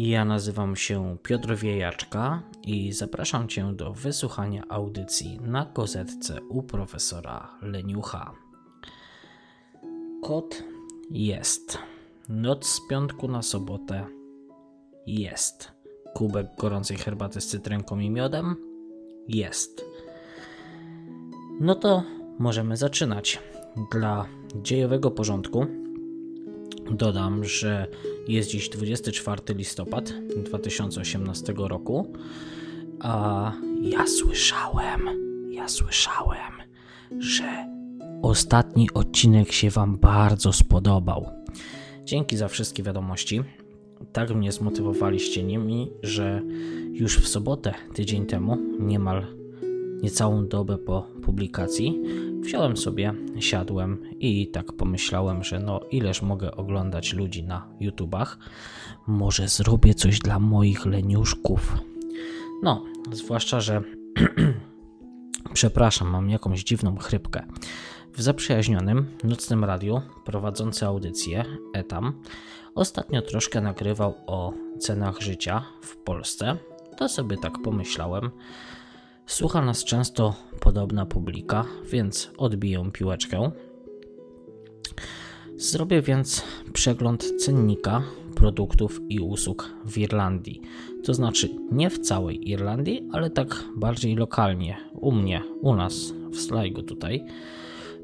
Ja nazywam się Piotr Wiejaczka i zapraszam Cię do wysłuchania audycji na kozetce u profesora Leniucha. Kot jest. Noc z piątku na sobotę jest. Kubek gorącej herbaty z cytrynką i miodem jest. No to możemy zaczynać. Dla dziejowego porządku dodam, że jest dziś 24 listopad 2018 roku, a ja słyszałem, ja słyszałem, że ostatni odcinek się Wam bardzo spodobał. Dzięki za wszystkie wiadomości. Tak mnie zmotywowaliście nimi, że już w sobotę, tydzień temu, niemal niecałą dobę po publikacji, wziąłem sobie, siadłem i tak pomyślałem, że no ileż mogę oglądać ludzi na YouTubach, może zrobię coś dla moich leniuszków. No, zwłaszcza, że przepraszam, mam jakąś dziwną chrypkę. W zaprzyjaźnionym nocnym radiu prowadzący audycję Etam ostatnio troszkę nagrywał o cenach życia w Polsce. To sobie tak pomyślałem, Słucha nas często podobna publika, więc odbiję piłeczkę. Zrobię więc przegląd cennika produktów i usług w Irlandii. To znaczy nie w całej Irlandii, ale tak bardziej lokalnie, u mnie, u nas, w Sligo tutaj.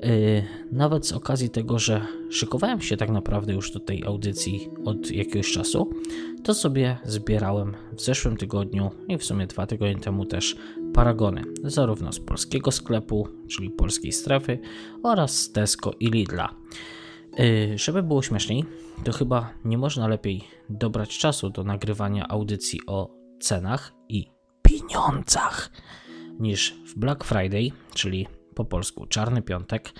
Yy, nawet z okazji tego, że szykowałem się tak naprawdę już do tej audycji od jakiegoś czasu, to sobie zbierałem w zeszłym tygodniu i w sumie dwa tygodnie temu też paragony, zarówno z polskiego sklepu, czyli polskiej strefy, oraz z Tesco i Lidla. Yy, żeby było śmieszniej, to chyba nie można lepiej dobrać czasu do nagrywania audycji o cenach i pieniądzach niż w Black Friday, czyli po polsku Czarny Piątek.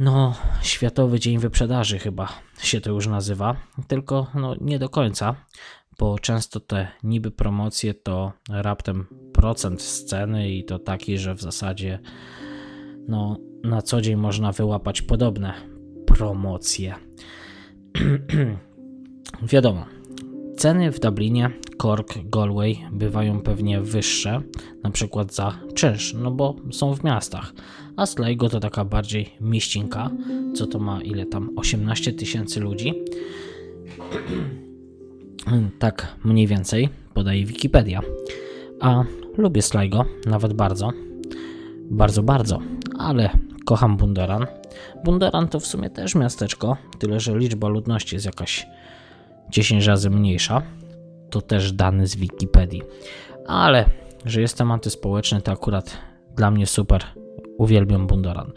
No, Światowy Dzień Wyprzedaży chyba się to już nazywa, tylko no, nie do końca, bo często te niby promocje to raptem procent sceny i to taki, że w zasadzie no, na co dzień można wyłapać podobne promocje. Wiadomo, ceny w Dublinie, Cork, Galway bywają pewnie wyższe, na przykład za czynsz, no bo są w miastach, a Sligo to taka bardziej mieścinka, co to ma ile tam 18 tysięcy ludzi. tak mniej więcej podaje Wikipedia. A lubię Sligo, nawet bardzo. Bardzo, bardzo, ale kocham Bundoran. Bundoran to w sumie też miasteczko, tyle że liczba ludności jest jakaś 10 razy mniejsza. To też dany z Wikipedii. Ale że jestem antyspołeczny, to akurat dla mnie super. Uwielbiam Bundoran.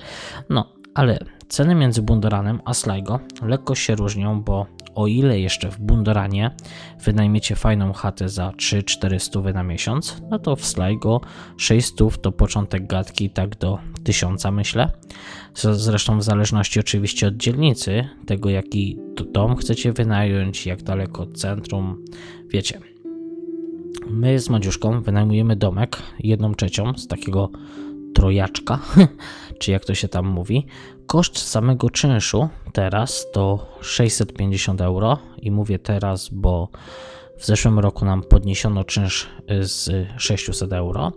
No, ale ceny między Bundoranem a Sligo lekko się różnią, bo o ile jeszcze w Bundoranie wynajmiecie fajną chatę za 3-400 na miesiąc, no to w Sligo 600 to początek gadki tak do 1000 myślę. Zresztą w zależności oczywiście od dzielnicy, tego jaki dom chcecie wynająć, jak daleko od centrum, wiecie. My z Madziuszką wynajmujemy domek, jedną trzecią z takiego trojaczka, czy jak to się tam mówi. Koszt samego czynszu teraz to 650 euro i mówię teraz, bo w zeszłym roku nam podniesiono czynsz z 600 euro.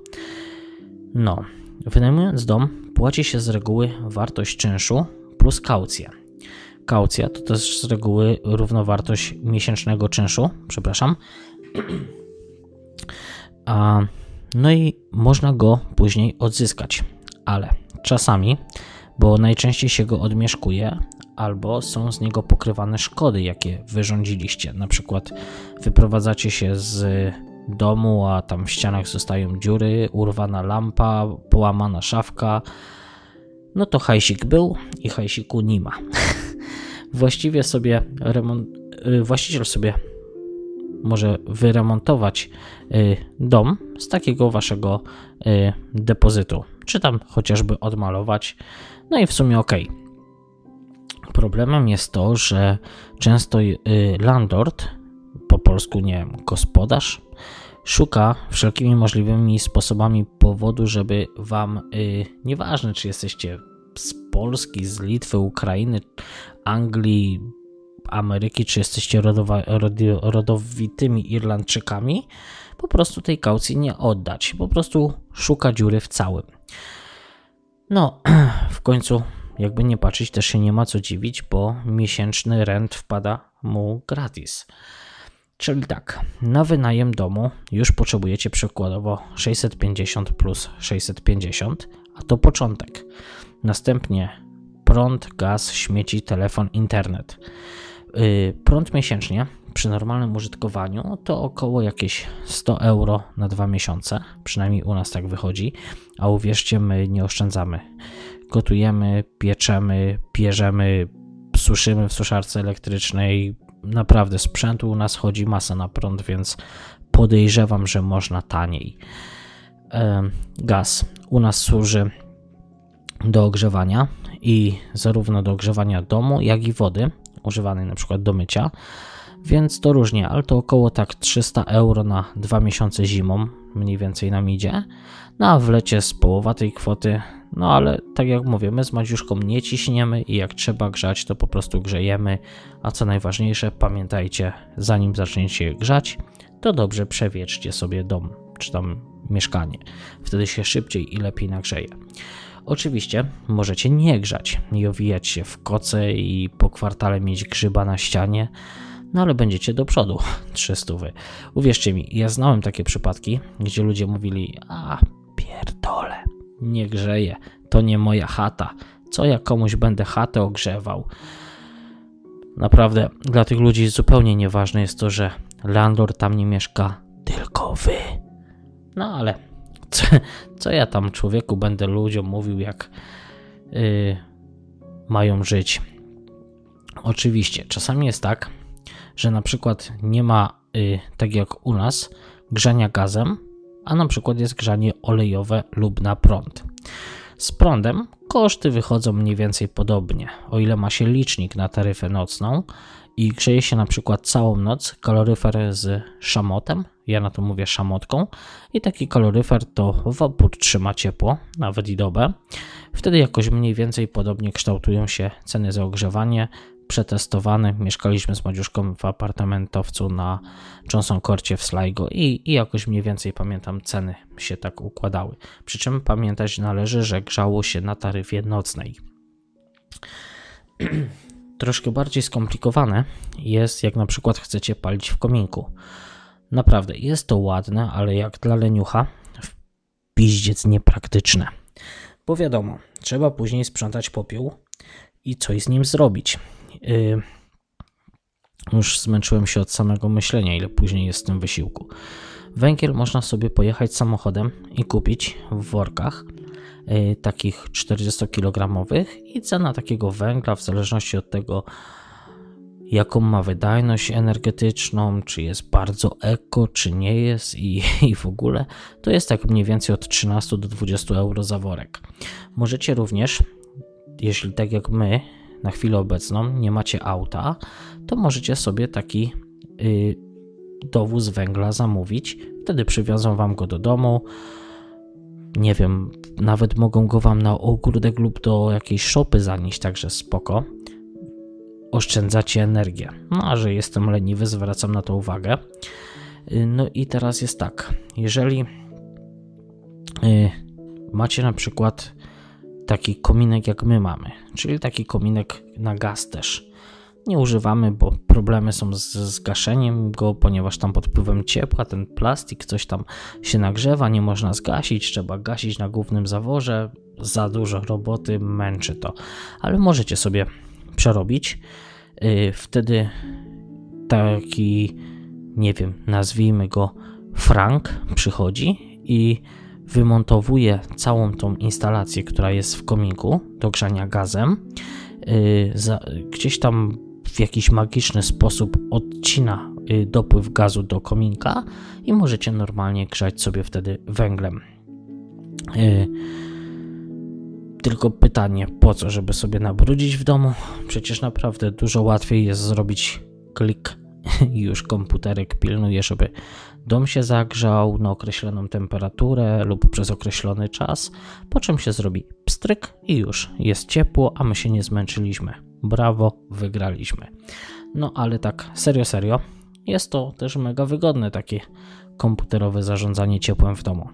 No, wynajmując dom, płaci się z reguły wartość czynszu plus kaucję. Kaucja to też z reguły równowartość miesięcznego czynszu, przepraszam. A, no i można go później odzyskać, ale czasami bo najczęściej się go odmieszkuje, albo są z niego pokrywane szkody, jakie wyrządziliście. Na przykład wyprowadzacie się z domu, a tam w ścianach zostają dziury, urwana lampa, połamana szafka. No to hajsik był i hajsiku nie ma. Właściwie sobie remont, y, właściciel sobie może wyremontować y, dom z takiego waszego y, depozytu, czy tam chociażby odmalować no i w sumie ok. Problemem jest to, że często y, landlord, po polsku nie wiem, gospodarz, szuka wszelkimi możliwymi sposobami powodu, żeby wam, nieważne czy jesteście z Polski, z Litwy, Ukrainy, Anglii, Ameryki, czy jesteście rodowa, rodi, rodowitymi Irlandczykami, po prostu tej kaucji nie oddać. Po prostu szuka dziury w całym. No, w końcu, jakby nie patrzeć, też się nie ma co dziwić, bo miesięczny rent wpada mu gratis. Czyli tak, na wynajem domu już potrzebujecie przykładowo 650 plus 650, a to początek. Następnie prąd, gaz, śmieci, telefon, internet. Yy, prąd miesięcznie przy normalnym użytkowaniu to około jakieś 100 euro na dwa miesiące. Przynajmniej u nas tak wychodzi. A uwierzcie, my nie oszczędzamy. Gotujemy, pieczemy, pierzemy, suszymy w suszarce elektrycznej. Naprawdę sprzętu u nas chodzi masa na prąd, więc podejrzewam, że można taniej. Gaz u nas służy do ogrzewania i zarówno do ogrzewania domu, jak i wody używanej na przykład do mycia. Więc to różnie, ale to około tak 300 euro na dwa miesiące zimą, mniej więcej nam idzie. No a w lecie z połowa tej kwoty, no ale tak jak mówię, my z Madziuszką nie ciśniemy i jak trzeba grzać, to po prostu grzejemy. A co najważniejsze, pamiętajcie, zanim zaczniecie grzać, to dobrze przewieczcie sobie dom, czy tam mieszkanie. Wtedy się szybciej i lepiej nagrzeje. Oczywiście możecie nie grzać, nie owijać się w koce i po kwartale mieć grzyba na ścianie, no ale będziecie do przodu 300. Uwierzcie mi, ja znałem takie przypadki, gdzie ludzie mówili: A, pierdole, nie grzeje, to nie moja chata. Co ja komuś będę chatę ogrzewał? Naprawdę, dla tych ludzi zupełnie nieważne jest to, że landlord tam nie mieszka, tylko wy. No ale co, co ja tam człowieku będę ludziom mówił, jak yy, mają żyć? Oczywiście, czasami jest tak, że na przykład nie ma, y, tak jak u nas, grzania gazem, a na przykład jest grzanie olejowe lub na prąd. Z prądem koszty wychodzą mniej więcej podobnie. O ile ma się licznik na taryfę nocną i grzeje się na przykład całą noc kaloryfer z szamotem, ja na to mówię szamotką, i taki kaloryfer to w opór trzyma ciepło, nawet i dobę. Wtedy jakoś mniej więcej podobnie kształtują się ceny za ogrzewanie, przetestowany. Mieszkaliśmy z Madziuszką w apartamentowcu na Johnson Courcie w Sligo i, i jakoś mniej więcej pamiętam ceny się tak układały. Przy czym pamiętać należy, że grzało się na taryfie nocnej. Troszkę bardziej skomplikowane jest, jak na przykład chcecie palić w kominku. Naprawdę, jest to ładne, ale jak dla leniucha, piździec niepraktyczne. Bo wiadomo, trzeba później sprzątać popiół i coś z nim zrobić. Yy, już zmęczyłem się od samego myślenia, ile później jest w tym wysiłku. Węgiel można sobie pojechać samochodem i kupić w workach takich 40 kg i cena takiego węgla w zależności od tego jaką ma wydajność energetyczną, czy jest bardzo eko, czy nie jest i, i w ogóle, to jest tak mniej więcej od 13 do 20 euro za worek. Możecie również, jeśli tak jak my, na chwilę obecną nie macie auta, to możecie sobie taki y, dowóz węgla zamówić. Wtedy przywiozą wam go do domu. Nie wiem, nawet mogą go wam na ogródek lub do jakiejś szopy zanieść, także spoko. Oszczędzacie energię. No a że jestem leniwy, zwracam na to uwagę. Y, no i teraz jest tak, jeżeli y, macie na przykład taki kominek jak my mamy, czyli taki kominek na gaz też. Nie używamy, bo problemy są z zgaszeniem go, ponieważ tam pod wpływem ciepła ten plastik coś tam się nagrzewa, nie można zgasić, trzeba gasić na głównym zaworze, za dużo roboty, męczy to. Ale możecie sobie przerobić. Y, wtedy taki, nie wiem, nazwijmy go Frank przychodzi i wymontowuje całą tą instalację, która jest w kominku do grzania gazem, y, gdzieś tam w jakiś magiczny sposób odcina y, dopływ gazu do kominka i możecie normalnie grzać sobie wtedy węglem. Y, tylko pytanie, po co, żeby sobie nabrudzić w domu? Przecież naprawdę dużo łatwiej jest zrobić klik i już komputerek pilnuje, żeby dom się zagrzał na określoną temperaturę lub przez określony czas, po czym się zrobi pstryk i już jest ciepło, a my się nie zmęczyliśmy. Brawo, wygraliśmy. No ale tak, serio, serio, jest to też mega wygodne takie komputerowe zarządzanie ciepłem w domu.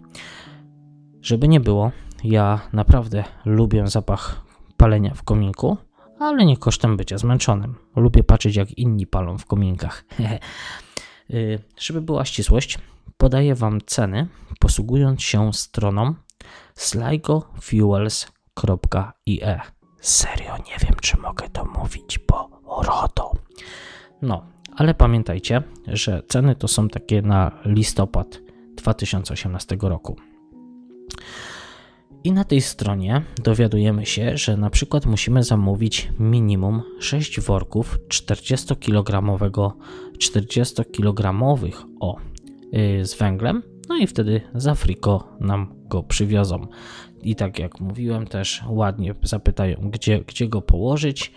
Żeby nie było, ja naprawdę lubię zapach palenia w kominku, ale nie kosztem bycia zmęczonym. Lubię patrzeć, jak inni palą w kominkach. Y, żeby była ścisłość, podaję Wam ceny posługując się stroną sligofuels.ie. Serio, nie wiem, czy mogę to mówić, bo RODO. No, ale pamiętajcie, że ceny to są takie na listopad 2018 roku. I na tej stronie dowiadujemy się, że na przykład musimy zamówić minimum 6 worków 40 kg 40 kg o yy, z węglem, no i wtedy z Afriko nam go przywiozą. I tak jak mówiłem, też ładnie zapytają, gdzie, gdzie go położyć.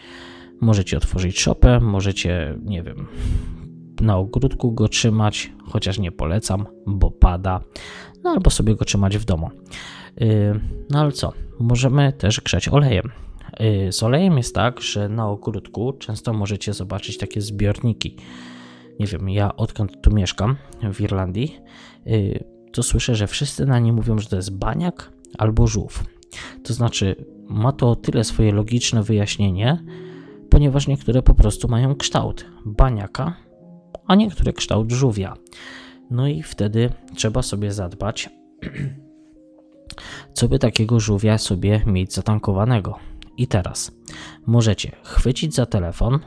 Możecie otworzyć szopę, możecie, nie wiem, na ogródku go trzymać, chociaż nie polecam, bo pada, no albo sobie go trzymać w domu. Y, no ale co? Możemy też grzać olejem. Y, z olejem jest tak, że na ogródku często możecie zobaczyć takie zbiorniki. Nie wiem, ja odkąd tu mieszkam w Irlandii, y, to słyszę, że wszyscy na nie mówią, że to jest baniak albo żółw. To znaczy, ma to tyle swoje logiczne wyjaśnienie, ponieważ niektóre po prostu mają kształt baniaka, a niektóre kształt żółwia. No i wtedy trzeba sobie zadbać, co by takiego żółwia sobie mieć zatankowanego. I teraz możecie chwycić za telefon,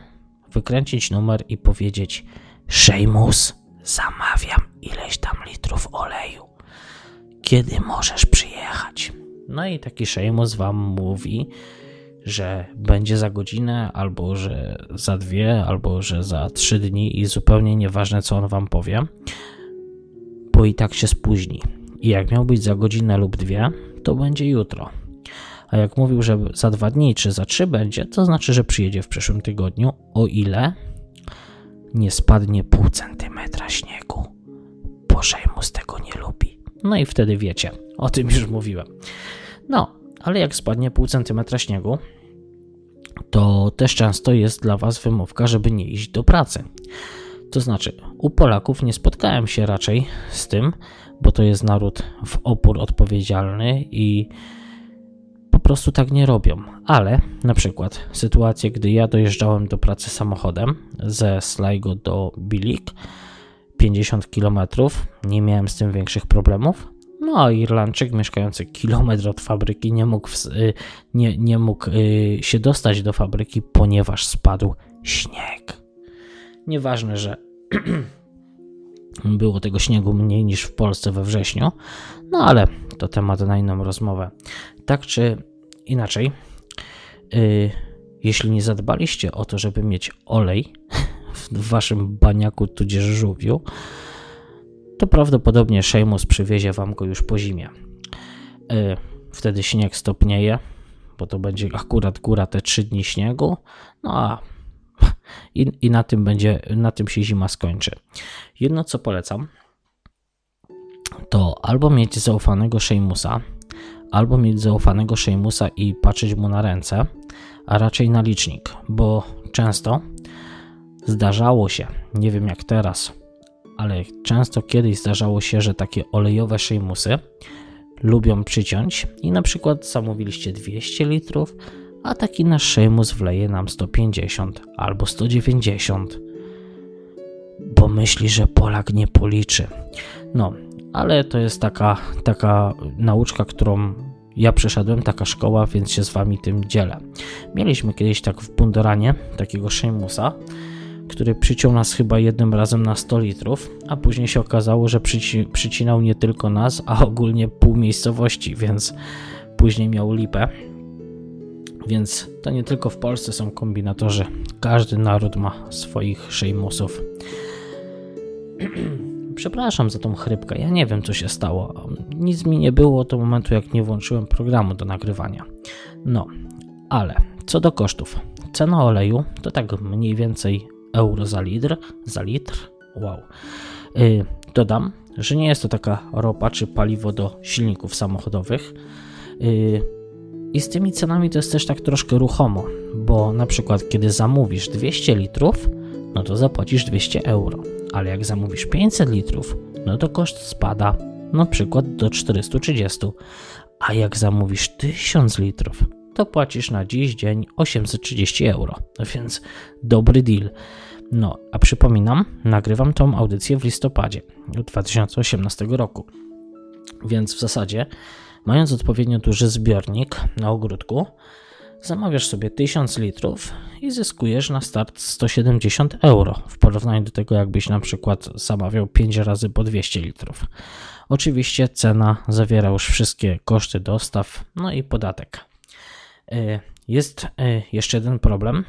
wykręcić numer i powiedzieć: Szejmus, zamawiam ileś tam litrów oleju. Kiedy możesz przyjechać? No i taki Szejmus wam mówi, że będzie za godzinę, albo że za dwie, albo że za trzy dni i zupełnie nieważne, co on wam powie, bo i tak się spóźni. I jak miał być za godzinę lub dwie, to będzie jutro. A jak mówił, że za dwa dni czy za trzy będzie, to znaczy, że przyjedzie w przyszłym tygodniu, o ile nie spadnie pół centymetra śniegu. Boże mu z tego nie lubi. No i wtedy wiecie, o tym już mówiłem. No, ale jak spadnie pół centymetra śniegu, to też często jest dla Was wymówka, żeby nie iść do pracy. To znaczy, u Polaków nie spotkałem się raczej z tym, bo to jest naród w opór odpowiedzialny i po prostu tak nie robią. Ale na przykład sytuację, gdy ja dojeżdżałem do pracy samochodem ze Sligo do Bilik, 50 km, nie miałem z tym większych problemów. No a Irlandczyk mieszkający kilometr od fabryki nie mógł, y, nie, nie mógł y, się dostać do fabryki, ponieważ spadł śnieg. Nieważne, że było tego śniegu mniej niż w Polsce we wrześniu, no ale to temat na inną rozmowę. Tak czy inaczej, yy, jeśli nie zadbaliście o to, żeby mieć olej w waszym baniaku tudzież żółwiu, to prawdopodobnie Sheamus przywiezie wam go już po zimie. Yy, wtedy śnieg stopnieje, bo to będzie akurat góra te 3 dni śniegu, no a i, i na tym będzie, na tym się zima skończy. Jedno co polecam, to albo mieć zaufanego Sheimusa, albo mieć zaufanego Sheimusa i patrzeć mu na ręce, a raczej na licznik, bo często zdarzało się, nie wiem jak teraz, ale często kiedyś zdarzało się, że takie olejowe Sheimusy lubią przyciąć i na przykład zamówiliście 200 litrów, a taki nasz Sheamus wleje nam 150 albo 190, bo myśli, że Polak nie policzy. No, ale to jest taka, taka nauczka, którą ja przeszedłem, taka szkoła, więc się z wami tym dzielę. Mieliśmy kiedyś tak w Bundoranie takiego Sheamusa, który przyciął nas chyba jednym razem na 100 litrów, a później się okazało, że przyci przycinał nie tylko nas, a ogólnie pół miejscowości, więc później miał lipę. Więc to nie tylko w Polsce są kombinatorzy. Każdy naród ma swoich szejmusów. Przepraszam za tą chrypkę. Ja nie wiem, co się stało. Nic mi nie było do momentu, jak nie włączyłem programu do nagrywania. No, ale co do kosztów. Cena oleju to tak mniej więcej euro za litr. Za litr? Wow. Yy, dodam, że nie jest to taka ropa czy paliwo do silników samochodowych. Yy, I z tymi cenami to jest też tak troszkę ruchomo, bo na przykład kiedy zamówisz 200 litrów, no to zapłacisz 200 euro, ale jak zamówisz 500 litrów, no to koszt spada na przykład do 430, a jak zamówisz 1000 litrów, to płacisz na dziś dzień 830 euro, więc dobry deal. No, a przypominam, nagrywam tą audycję w listopadzie 2018 roku, więc w zasadzie, mając odpowiednio duży zbiornik na ogródku, zamawiasz sobie 1000 litrów i zyskujesz na start 170 euro w porównaniu do tego, jakbyś na przykład zamawiał 5 razy po 200 litrów. Oczywiście cena zawiera już wszystkie koszty dostaw, no i podatek. E, jest e, jeszcze jeden problem,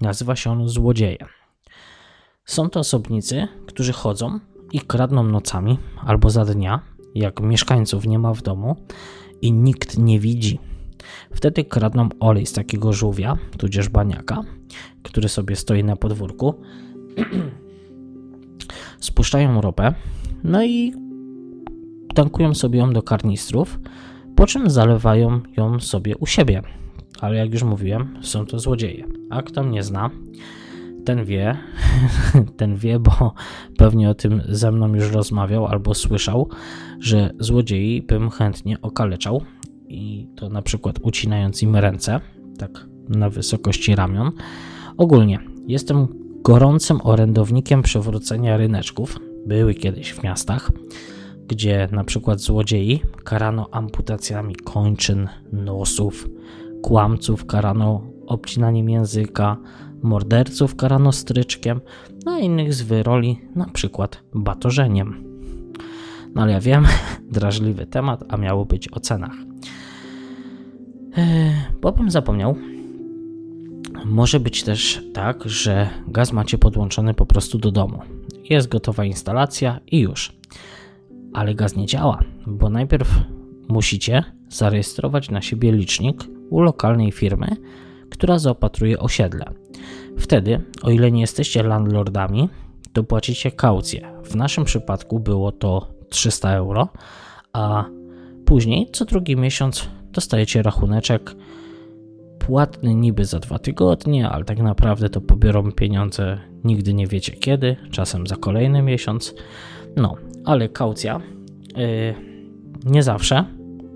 nazywa się on złodzieje. Są to osobnicy, którzy chodzą i kradną nocami albo za dnia, jak mieszkańców nie ma w domu i nikt nie widzi. Wtedy kradną olej z takiego żółwia, tudzież baniaka, który sobie stoi na podwórku. Spuszczają ropę, no i tankują sobie ją do karnistrów, po czym zalewają ją sobie u siebie. Ale jak już mówiłem, są to złodzieje. A kto mnie zna, ten wie, ten wie, bo pewnie o tym ze mną już rozmawiał albo słyszał, że złodziei bym chętnie okaleczał i to na przykład ucinając im ręce, tak na wysokości ramion. Ogólnie jestem gorącym orędownikiem przywrócenia ryneczków. Były kiedyś w miastach, gdzie na przykład złodziei karano amputacjami kończyn, nosów, kłamców karano obcinaniem języka, morderców karano stryczkiem, no a innych z wyroli na przykład batorzeniem. No ale ja wiem, drażliwy temat, a miało być o cenach. Eee, bo bym zapomniał, może być też tak, że gaz macie podłączony po prostu do domu. Jest gotowa instalacja i już. Ale gaz nie działa, bo najpierw musicie zarejestrować na siebie licznik u lokalnej firmy, która zaopatruje osiedle. Wtedy, o ile nie jesteście landlordami, to płacicie kaucję. W naszym przypadku było to 300 euro, a później co drugi miesiąc dostajecie rachuneczek płatny niby za dwa tygodnie, ale tak naprawdę to pobiorą pieniądze nigdy nie wiecie kiedy, czasem za kolejny miesiąc. No, ale kaucja yy, nie zawsze,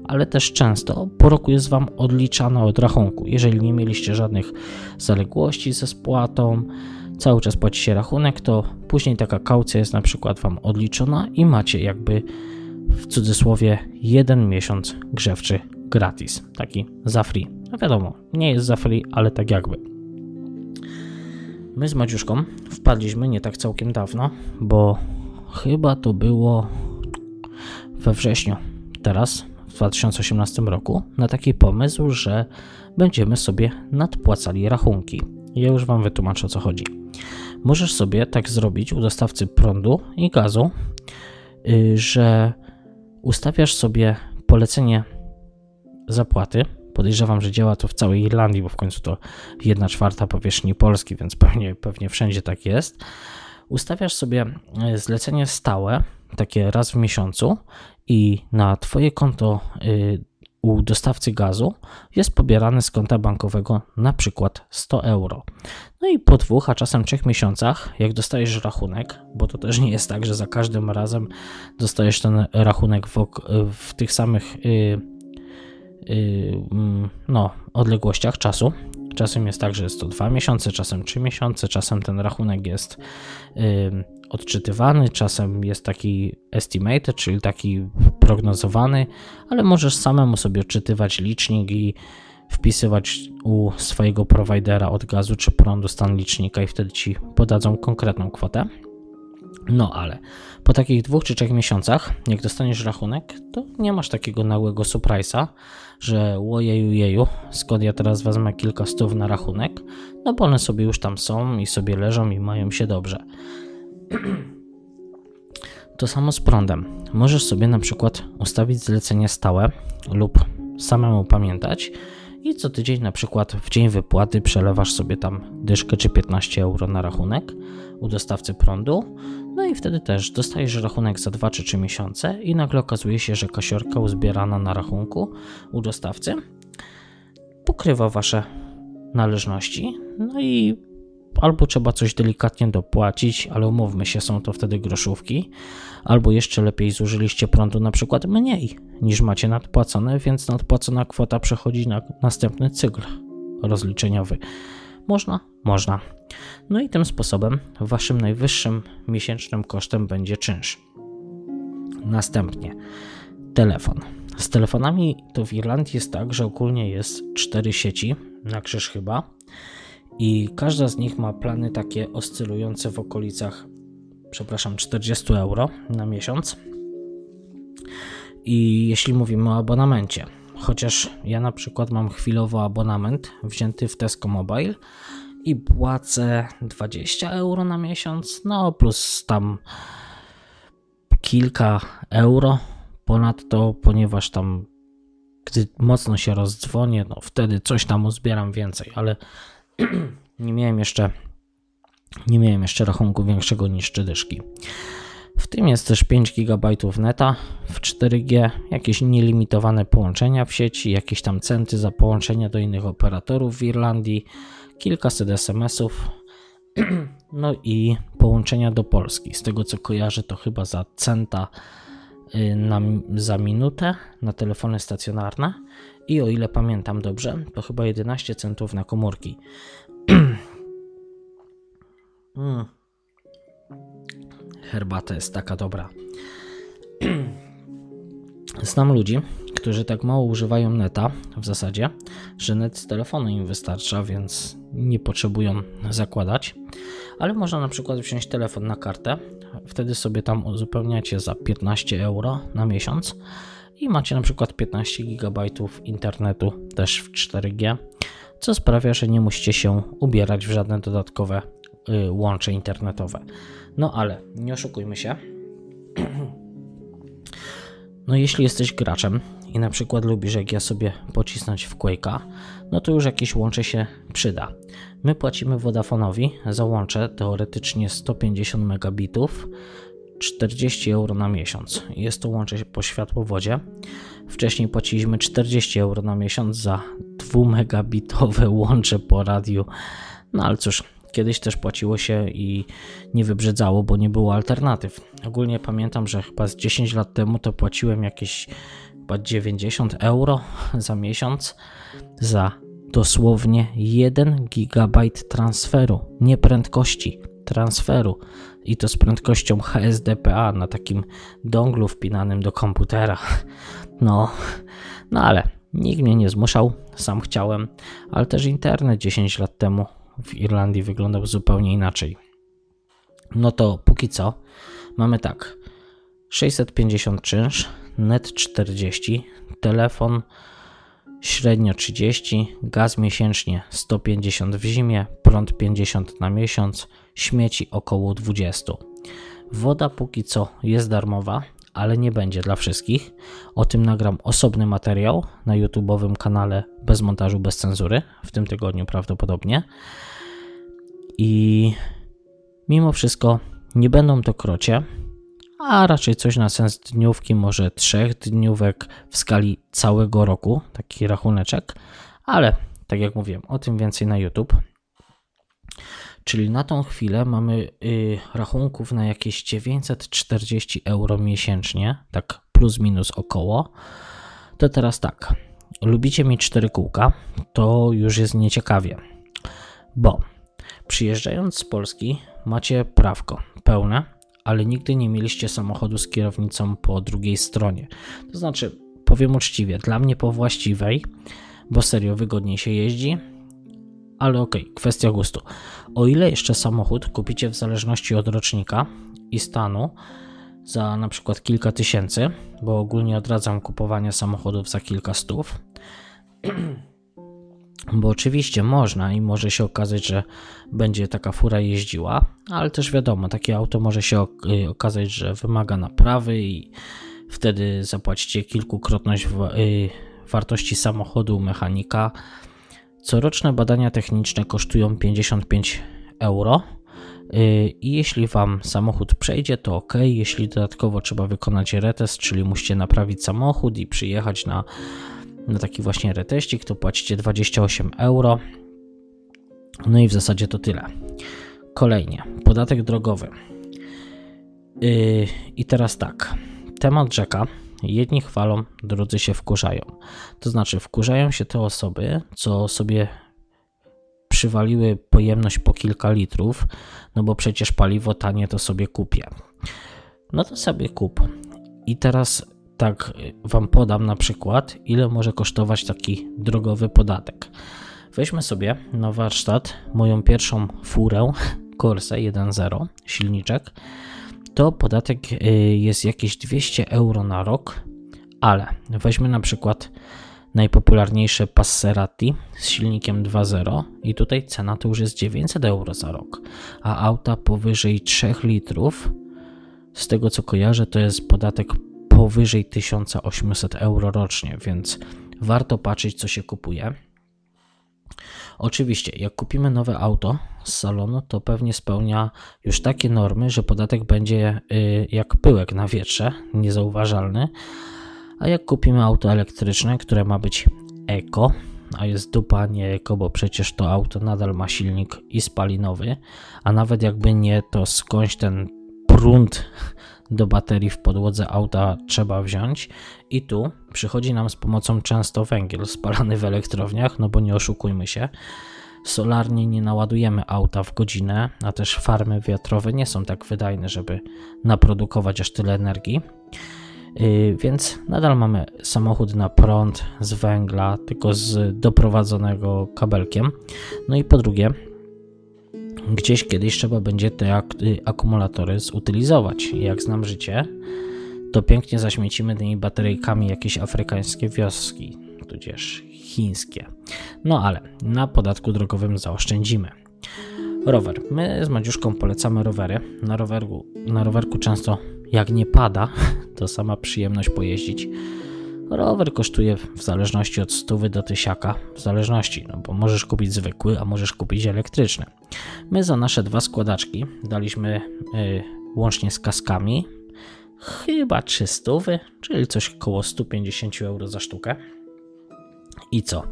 ale też często po roku jest Wam odliczana od rachunku. Jeżeli nie mieliście żadnych zaległości ze spłatą, cały czas płacicie rachunek, to później taka kaucja jest na przykład Wam odliczona i macie jakby w cudzysłowie jeden miesiąc grzewczy gratis, taki za free. No wiadomo, nie jest za free, ale tak jakby. My z Madziuszką wpadliśmy nie tak całkiem dawno, bo chyba to było we wrześniu teraz, w 2018 roku, na taki pomysł, że będziemy sobie nadpłacali rachunki. Ja już Wam wytłumaczę o co chodzi. Możesz sobie tak zrobić u dostawcy prądu i gazu, y, że ustawiasz sobie polecenie zapłaty. Podejrzewam, że działa to w całej Irlandii, bo w końcu to 1 czwarta powierzchni Polski, więc pewnie, pewnie wszędzie tak jest. Ustawiasz sobie e, zlecenie stałe, takie raz w miesiącu, i na Twoje konto y, u dostawcy gazu jest pobierane z konta bankowego na przykład 100 euro. No i po dwóch, a czasem trzech miesiącach, jak dostajesz rachunek, bo to też nie jest tak, że za każdym razem dostajesz ten rachunek w, w tych samych yy, yy, no, odległościach czasu. Czasem jest tak, że jest to dwa miesiące, czasem trzy miesiące, czasem ten rachunek jest yy, odczytywany, czasem jest taki estimated, czyli taki prognozowany, ale możesz samemu sobie odczytywać licznik i wpisywać u swojego prowajdera od gazu czy prądu stan licznika i wtedy ci podadzą konkretną kwotę. No ale po takich dwóch czy trzech miesiącach, jak dostaniesz rachunek, to nie masz takiego nagłego surprise'a, że łojeju jeju, skąd ja teraz wezmę kilka stów na rachunek, no bo one sobie już tam są i sobie leżą i mają się dobrze. To samo z prądem. Możesz sobie na przykład ustawić zlecenie stałe lub samemu pamiętać i co tydzień na przykład w dzień wypłaty przelewasz sobie tam dyszkę czy 15 euro na rachunek u dostawcy prądu. No i wtedy też dostajesz rachunek za 2 czy 3 miesiące i nagle okazuje się, że kasiorka uzbierana na rachunku u dostawcy pokrywa wasze należności. No i albo trzeba coś delikatnie dopłacić, ale umówmy się, są to wtedy groszówki, albo jeszcze lepiej zużyliście prądu na przykład mniej niż macie nadpłacone, więc nadpłacona kwota przechodzi na następny cykl rozliczeniowy. Można? Można. No i tym sposobem waszym najwyższym miesięcznym kosztem będzie czynsz. Następnie telefon. Z telefonami to w Irlandii jest tak, że ogólnie jest cztery sieci, na krzyż chyba, i każda z nich ma plany takie oscylujące w okolicach, przepraszam, 40 euro na miesiąc. I jeśli mówimy o abonamencie, chociaż ja na przykład mam chwilowo abonament wzięty w Tesco Mobile i płacę 20 euro na miesiąc, no plus tam kilka euro ponadto, ponieważ tam gdy mocno się rozdzwonię, no wtedy coś tam uzbieram więcej, ale nie miałem jeszcze nie miałem jeszcze rachunku większego niż 3 dyszki. W tym jest też 5 GB neta w 4G, jakieś nielimitowane połączenia w sieci, jakieś tam centy za połączenia do innych operatorów w Irlandii, kilkaset SMS-ów, no i połączenia do Polski. Z tego co kojarzę, to chyba za centa y, na, za minutę na telefony stacjonarne i o ile pamiętam dobrze, to chyba 11 centów na komórki. mm. Herbata jest taka dobra. Znam ludzi, którzy tak mało używają neta w zasadzie, że net z telefonu im wystarcza, więc nie potrzebują zakładać. Ale można na przykład wziąć telefon na kartę, wtedy sobie tam uzupełniacie za 15 euro na miesiąc i macie na przykład 15 GB internetu też w 4G, co sprawia, że nie musicie się ubierać w żadne dodatkowe y, łącze internetowe. No ale nie oszukujmy się. No jeśli jesteś graczem i na przykład lubisz jak ja sobie pocisnąć w Quake'a, no to już jakieś łącze się przyda. My płacimy Vodafone'owi za łącze teoretycznie 150 megabitów 40 euro na miesiąc. Jest to łącze po światłowodzie. Wcześniej płaciliśmy 40 euro na miesiąc za 2 megabitowe łącze po radiu. No ale cóż, kiedyś też płaciło się i nie wybrzedzało, bo nie było alternatyw. Ogólnie pamiętam, że chyba z 10 lat temu to płaciłem jakieś chyba 90 euro za miesiąc za dosłownie 1 gigabajt transferu, nie prędkości transferu i to z prędkością HSDPA na takim donglu wpinanym do komputera. No, no ale nikt mnie nie zmuszał, sam chciałem, ale też internet 10 lat temu w Irlandii wyglądał zupełnie inaczej. No to póki co mamy tak: 650 czynsz, net 40, telefon średnio 30, gaz miesięcznie 150 w zimie, prąd 50 na miesiąc, śmieci około 20. Woda póki co jest darmowa, ale nie będzie dla wszystkich. O tym nagram osobny materiał na YouTube'owym kanale bez montażu, bez cenzury w tym tygodniu prawdopodobnie. I mimo wszystko nie będą to krocie, a raczej coś na sens dniówki, może trzech dniówek w skali całego roku, taki rachuneczek, ale tak jak mówiłem, o tym więcej na YouTube. Czyli na tą chwilę mamy y, rachunków na jakieś 940 euro miesięcznie, tak plus minus około. To teraz tak, lubicie mieć cztery kółka, to już jest nieciekawie, bo przyjeżdżając z Polski macie prawko pełne, ale nigdy nie mieliście samochodu z kierownicą po drugiej stronie. To znaczy, powiem uczciwie, dla mnie po właściwej, bo serio wygodniej się jeździ, ale okej, okay, kwestia gustu. O ile jeszcze samochód kupicie w zależności od rocznika i stanu za na przykład kilka tysięcy, bo ogólnie odradzam kupowanie samochodów za kilka stów, bo oczywiście można i może się okazać, że będzie taka fura jeździła, ale też wiadomo, takie auto może się y, okazać, że wymaga naprawy i wtedy zapłacicie kilkukrotność y, wartości samochodu mechanika Coroczne badania techniczne kosztują 55 euro. Y, I jeśli Wam samochód przejdzie, to ok. Jeśli dodatkowo trzeba wykonać retest, czyli musicie naprawić samochód i przyjechać na na taki właśnie reteścik, to płacicie 28 euro. No i w zasadzie to tyle. Kolejnie, podatek drogowy. Yy, I teraz tak, temat rzeka. Jedni chwalą, drudzy się wkurzają. To znaczy, wkurzają się te osoby, co sobie przywaliły pojemność po kilka litrów, no bo przecież paliwo tanie to sobie kupię. No to sobie kup. I teraz tak Wam podam na przykład, ile może kosztować taki drogowy podatek. Weźmy sobie na warsztat moją pierwszą furę Corsa 1.0 silniczek. To podatek y, jest jakieś 200 euro na rok, ale weźmy na przykład najpopularniejsze Passerati z silnikiem 2.0 i tutaj cena to już jest 900 euro za rok, a auta powyżej 3 litrów, z tego co kojarzę, to jest podatek powyżej 1800 euro rocznie, więc warto patrzeć co się kupuje. Oczywiście, jak kupimy nowe auto z salonu, to pewnie spełnia już takie normy, że podatek będzie y, jak pyłek na wietrze, niezauważalny, a jak kupimy auto elektryczne, które ma być eko, a jest dupa nie eko, bo przecież to auto nadal ma silnik i spalinowy, a nawet jakby nie, to skądś ten prąd do baterii w podłodze auta trzeba wziąć i tu przychodzi nam z pomocą często węgiel spalany w elektrowniach, no bo nie oszukujmy się, solarnie nie naładujemy auta w godzinę, a też farmy wiatrowe nie są tak wydajne, żeby naprodukować aż tyle energii. Y, więc nadal mamy samochód na prąd z węgla, tylko z doprowadzonego kabelkiem. No i po drugie, gdzieś kiedyś trzeba będzie te ak y, akumulatory zutylizować. Jak znam życie, to pięknie zaśmiecimy tymi bateryjkami jakieś afrykańskie wioski, tudzież chińskie. No ale na podatku drogowym zaoszczędzimy. Rower. My z Madziuszką polecamy rowery. Na rowerku, na rowerku często jak nie pada, to sama przyjemność pojeździć. Rower kosztuje w zależności od stówy do tysiaka, w zależności, no bo możesz kupić zwykły, a możesz kupić elektryczny. My za nasze dwa składaczki daliśmy y, łącznie z kaskami chyba 300, czyli coś około 150 euro za sztukę. I co?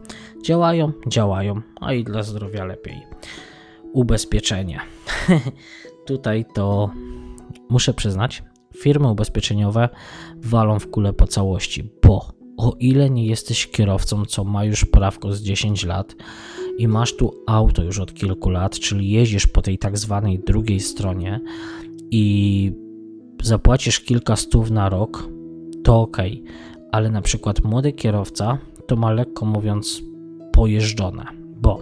Działają, działają, a i dla zdrowia lepiej. Ubezpieczenie. Tutaj to muszę przyznać, firmy ubezpieczeniowe walą w kulę po całości, bo o ile nie jesteś kierowcą, co ma już prawko z 10 lat i masz tu auto już od kilku lat, czyli jeździsz po tej tak zwanej drugiej stronie i zapłacisz kilka stów na rok, to ok, ale na przykład młody kierowca to ma lekko mówiąc pojeżdżone, bo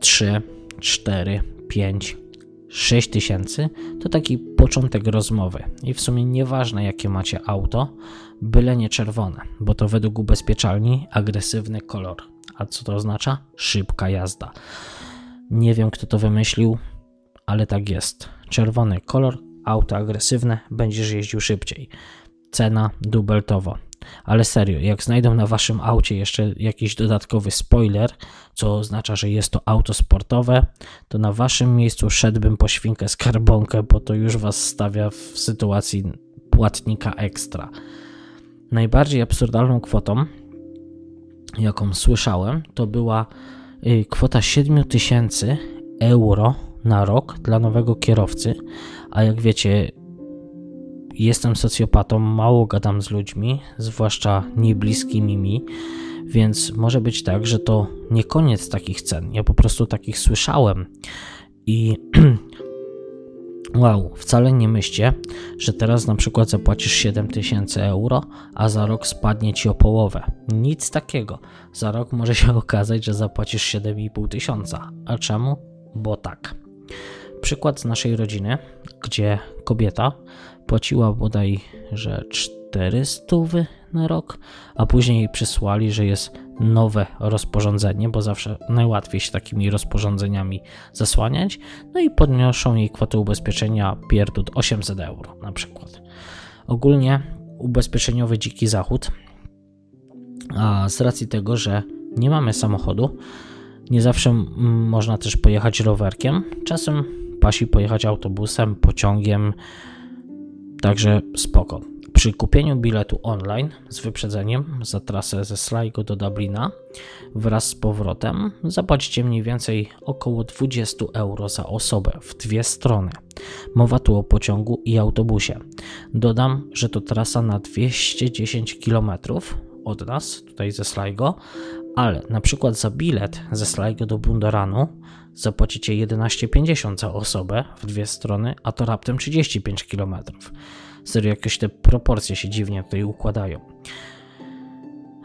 3, 4, 5, 6 tysięcy to taki początek rozmowy i w sumie nieważne jakie macie auto, byle nie czerwone, bo to według ubezpieczalni agresywny kolor. A co to oznacza? Szybka jazda. Nie wiem kto to wymyślił, ale tak jest. Czerwony kolor, auto agresywne, będziesz jeździł szybciej. Cena dubeltowo. Ale serio, jak znajdą na waszym aucie jeszcze jakiś dodatkowy spoiler, co oznacza, że jest to auto sportowe, to na waszym miejscu szedłbym po świnkę skarbonkę, bo to już was stawia w sytuacji płatnika ekstra. Najbardziej absurdalną kwotą, jaką słyszałem, to była y, kwota 7000 euro na rok dla nowego kierowcy, a jak wiecie, jestem socjopatą, mało gadam z ludźmi, zwłaszcza niebliskimi mi, więc może być tak, że to nie koniec takich cen. Ja po prostu takich słyszałem i wow, wcale nie myślcie, że teraz na przykład zapłacisz 7000 euro, a za rok spadnie ci o połowę. Nic takiego. Za rok może się okazać, że zapłacisz 7,5 tysiąca. A czemu? Bo tak. Przykład z naszej rodziny, gdzie kobieta płaciła bodaj, że 400 na rok, a później przysłali, że jest nowe rozporządzenie, bo zawsze najłatwiej się takimi rozporządzeniami zasłaniać, no i podnoszą jej kwotę ubezpieczenia pierdut 800 euro na przykład. Ogólnie ubezpieczeniowy dziki zachód, a z racji tego, że nie mamy samochodu, nie zawsze można też pojechać rowerkiem, czasem pasi pojechać autobusem, pociągiem, Także spoko. Przy kupieniu biletu online z wyprzedzeniem za trasę ze Sligo do Dublina wraz z powrotem zapłacicie mniej więcej około 20 euro za osobę w dwie strony. Mowa tu o pociągu i autobusie. Dodam, że to trasa na 210 km od nas, tutaj ze Sligo, ale na przykład za bilet ze Sligo do Bundoranu zapłacicie 11,50 za osobę w dwie strony, a to raptem 35 km. Serio, jakieś te proporcje się dziwnie tutaj układają.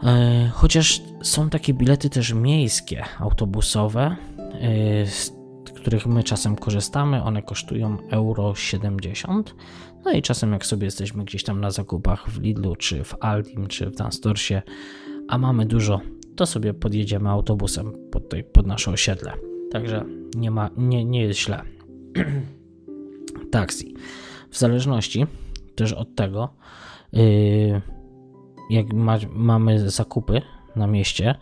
E, chociaż są takie bilety też miejskie, autobusowe, e, z których my czasem korzystamy, one kosztują euro 70. No i czasem jak sobie jesteśmy gdzieś tam na zakupach w Lidlu, czy w Aldim, czy w Danstorsie, a mamy dużo, to sobie podjedziemy autobusem pod, tutaj, pod nasze osiedle. Także nie, ma, nie, nie jest źle. Taksi. W zależności też od tego, yy, jak ma, mamy zakupy na mieście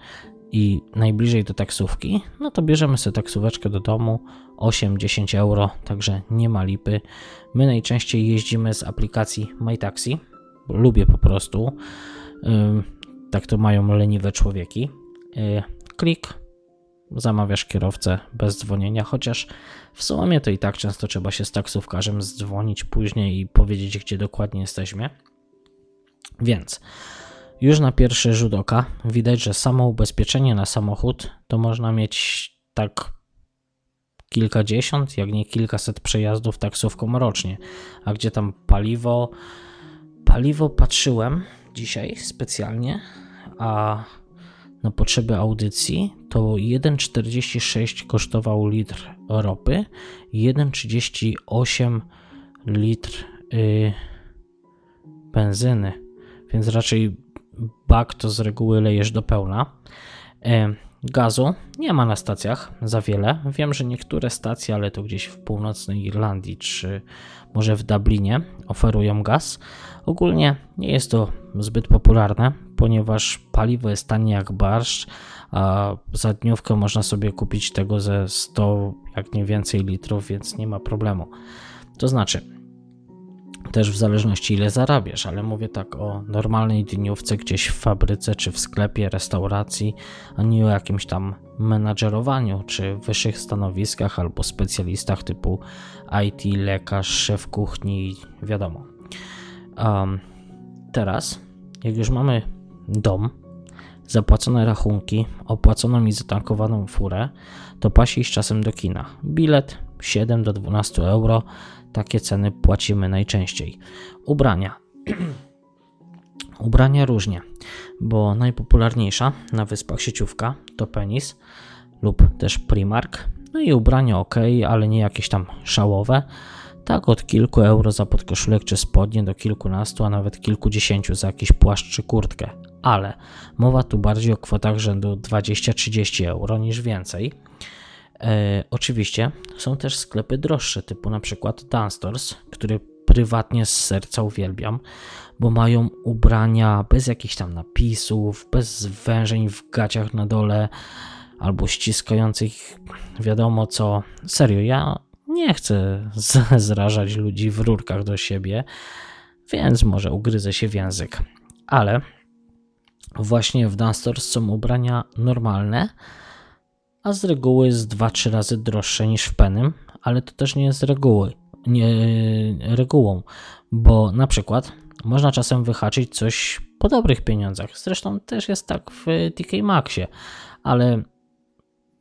i najbliżej do taksówki, no to bierzemy sobie taksóweczkę do domu 8-10 euro, także nie ma lipy. My najczęściej jeździmy z aplikacji MyTaxi, lubię po prostu. Yy, tak to mają leniwe człowieki. Yy, klik, zamawiasz kierowcę bez dzwonienia, chociaż w sumie to i tak często trzeba się z taksówkarzem zdzwonić później i powiedzieć, gdzie dokładnie jesteśmy. Więc już na pierwszy rzut oka widać, że samo ubezpieczenie na samochód to można mieć tak kilkadziesiąt, jak nie kilkaset przejazdów taksówką rocznie. A gdzie tam paliwo? Paliwo patrzyłem dzisiaj specjalnie, a na potrzeby audycji, to 1,46 kosztował litr ropy, 1,38 litr yy, benzyny, więc raczej bak to z reguły lejesz do pełna. Yy, gazu nie ma na stacjach za wiele. Wiem, że niektóre stacje, ale to gdzieś w północnej Irlandii czy może w Dublinie oferują gaz. Ogólnie nie jest to zbyt popularne, ponieważ paliwo jest tanie jak barszcz, a za dniówkę można sobie kupić tego ze 100, jak nie więcej litrów, więc nie ma problemu. To znaczy, też w zależności ile zarabiasz, ale mówię tak o normalnej dniówce gdzieś w fabryce, czy w sklepie, restauracji, a nie o jakimś tam menadżerowaniu, czy wyższych stanowiskach albo specjalistach typu IT, lekarz, szef kuchni, wiadomo. Um, teraz, jak już mamy dom, zapłacone rachunki, opłaconą i zatankowaną furę, to pasi iść czasem do kina. Bilet 7 do 12 euro, takie ceny płacimy najczęściej. Ubrania. Ubrania różnie, bo najpopularniejsza na wyspach sieciówka to Penis lub też Primark. No i ubrania ok, ale nie jakieś tam szałowe. Tak od kilku euro za podkoszulek czy spodnie do kilkunastu, a nawet kilkudziesięciu za jakiś płaszcz czy kurtkę. Ale mowa tu bardziej o kwotach rzędu 20-30 euro niż więcej. E, oczywiście są też sklepy droższe, typu na przykład Dunstores, który prywatnie z serca uwielbiam, bo mają ubrania bez jakichś tam napisów, bez wężeń w gaciach na dole albo ściskających wiadomo co. Serio, ja nie chcę zrażać ludzi w rurkach do siebie, więc może ugryzę się w język. Ale właśnie w Dunstores są ubrania normalne, a z reguły jest 2-3 razy droższe niż w Penym, ale to też nie jest reguły, nie, regułą, bo na przykład można czasem wyhaczyć coś po dobrych pieniądzach. Zresztą też jest tak w TK Maxie, ale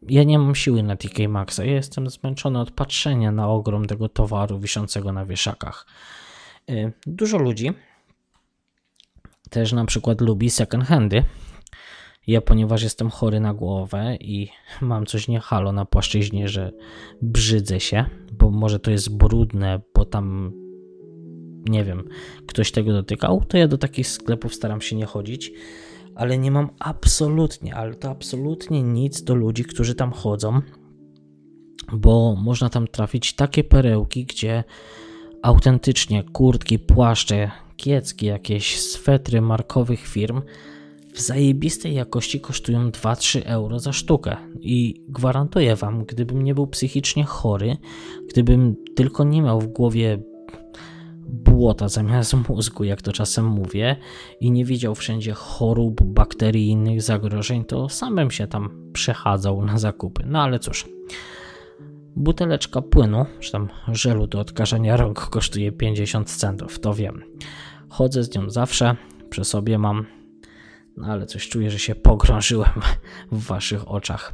ja nie mam siły na TK Maxa. Ja jestem zmęczony od patrzenia na ogrom tego towaru wiszącego na wieszakach. Y, dużo ludzi też na przykład lubi second handy, ja, ponieważ jestem chory na głowę i mam coś nie halo na płaszczyźnie, że brzydzę się, bo może to jest brudne, bo tam nie wiem, ktoś tego dotykał, to ja do takich sklepów staram się nie chodzić, ale nie mam absolutnie, ale to absolutnie nic do ludzi, którzy tam chodzą, bo można tam trafić takie perełki, gdzie autentycznie kurtki, płaszcze, kiecki, jakieś swetry markowych firm w zajebistej jakości kosztują 2-3 euro za sztukę. I gwarantuję wam, gdybym nie był psychicznie chory, gdybym tylko nie miał w głowie błota zamiast mózgu, jak to czasem mówię, i nie widział wszędzie chorób, bakterii i innych zagrożeń, to samym się tam przechadzał na zakupy. No ale cóż. Buteleczka płynu, czy tam żelu do odkażania rąk kosztuje 50 centów, to wiem. Chodzę z nią zawsze, przy sobie mam, no ale coś czuję, że się pogrążyłem w waszych oczach.